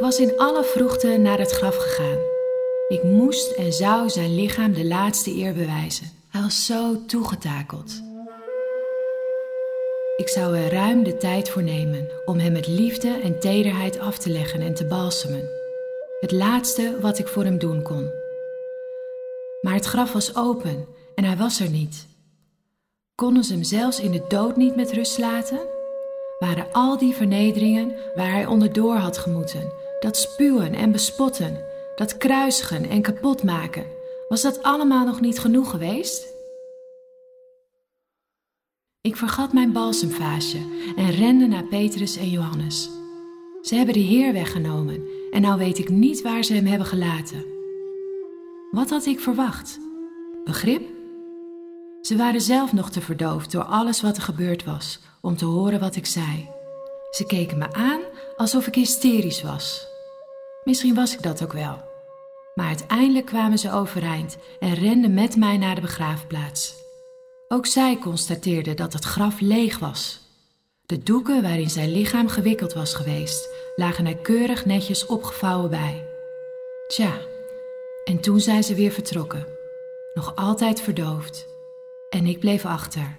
Ik was in alle vroegte naar het graf gegaan. Ik moest en zou zijn lichaam de laatste eer bewijzen. Hij was zo toegetakeld. Ik zou er ruim de tijd voor nemen om hem met liefde en tederheid af te leggen en te balsemen. Het laatste wat ik voor hem doen kon. Maar het graf was open en hij was er niet. Konden ze hem zelfs in de dood niet met rust laten? Waren al die vernederingen waar hij onderdoor had gemoeten, dat spuwen en bespotten, dat kruisigen en kapotmaken, was dat allemaal nog niet genoeg geweest? Ik vergat mijn balsemvaasje en rende naar Petrus en Johannes. Ze hebben de Heer weggenomen en nou weet ik niet waar ze hem hebben gelaten. Wat had ik verwacht? Begrip? Ze waren zelf nog te verdoofd door alles wat er gebeurd was om te horen wat ik zei. Ze keken me aan alsof ik hysterisch was. Misschien was ik dat ook wel. Maar uiteindelijk kwamen ze overeind en renden met mij naar de begraafplaats. Ook zij constateerde dat het graf leeg was. De doeken waarin zijn lichaam gewikkeld was geweest, lagen er keurig netjes opgevouwen bij. Tja, en toen zijn ze weer vertrokken, nog altijd verdoofd. En ik bleef achter,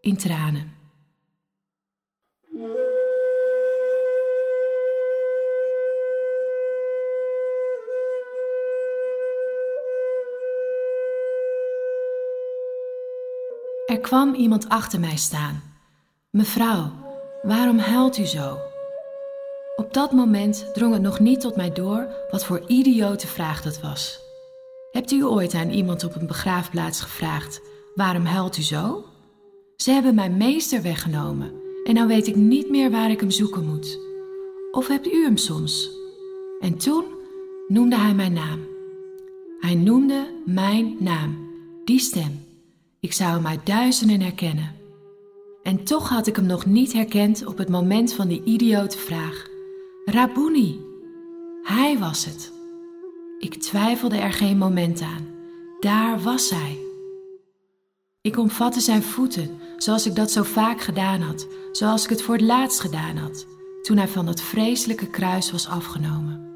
in tranen. Er kwam iemand achter mij staan. Mevrouw, waarom huilt u zo? Op dat moment drong het nog niet tot mij door wat voor idiote vraag dat was. Hebt u ooit aan iemand op een begraafplaats gevraagd: waarom huilt u zo? Ze hebben mijn meester weggenomen en nou weet ik niet meer waar ik hem zoeken moet. Of hebt u hem soms? En toen noemde hij mijn naam. Hij noemde mijn naam, die stem. Ik zou hem uit duizenden herkennen. En toch had ik hem nog niet herkend op het moment van die idiote vraag. Rabuni, hij was het. Ik twijfelde er geen moment aan. Daar was hij. Ik omvatte zijn voeten, zoals ik dat zo vaak gedaan had, zoals ik het voor het laatst gedaan had, toen hij van dat vreselijke kruis was afgenomen.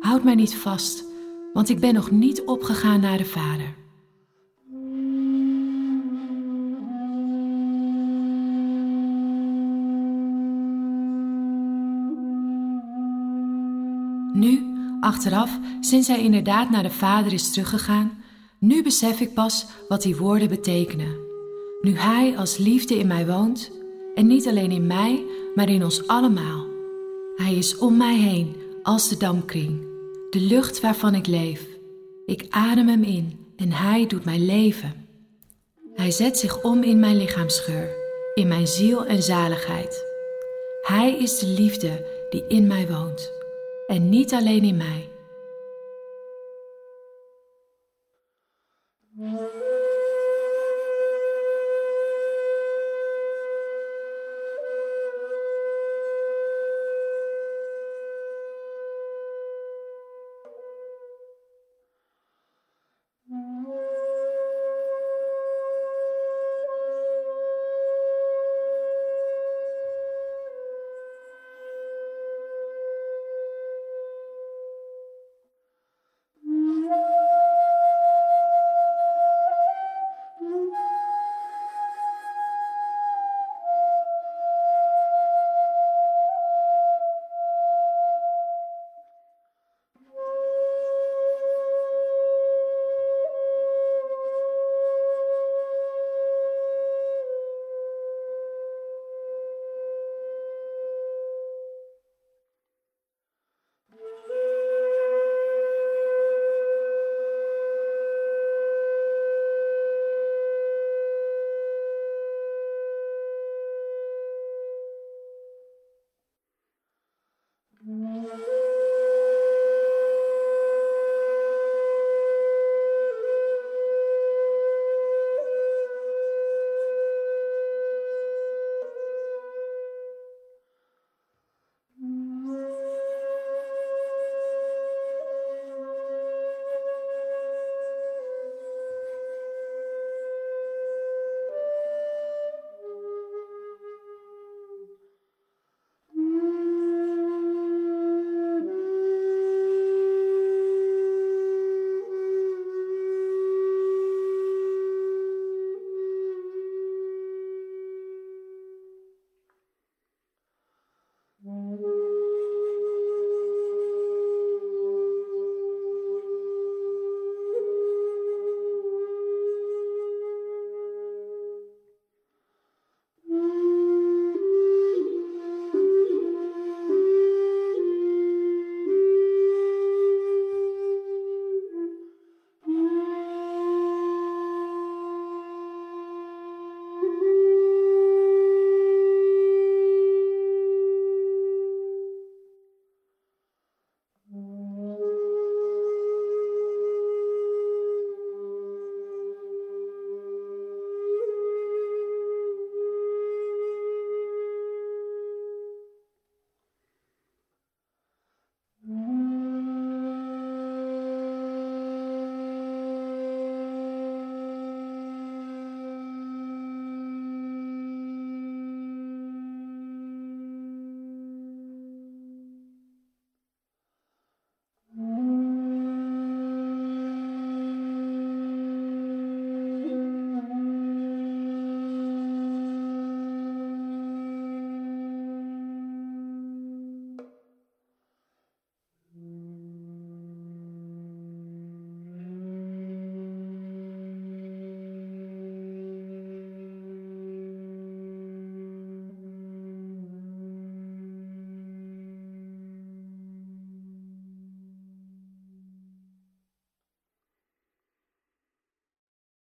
Houd mij niet vast, want ik ben nog niet opgegaan naar de Vader. Nu, achteraf, sinds hij inderdaad naar de Vader is teruggegaan, nu besef ik pas wat die woorden betekenen. Nu Hij als liefde in mij woont, en niet alleen in mij, maar in ons allemaal. Hij is om mij heen als de dampkring, de lucht waarvan ik leef. Ik adem Hem in en Hij doet mij leven. Hij zet zich om in mijn lichaamsgeur, in mijn ziel en zaligheid. Hij is de liefde die in mij woont en niet alleen in mij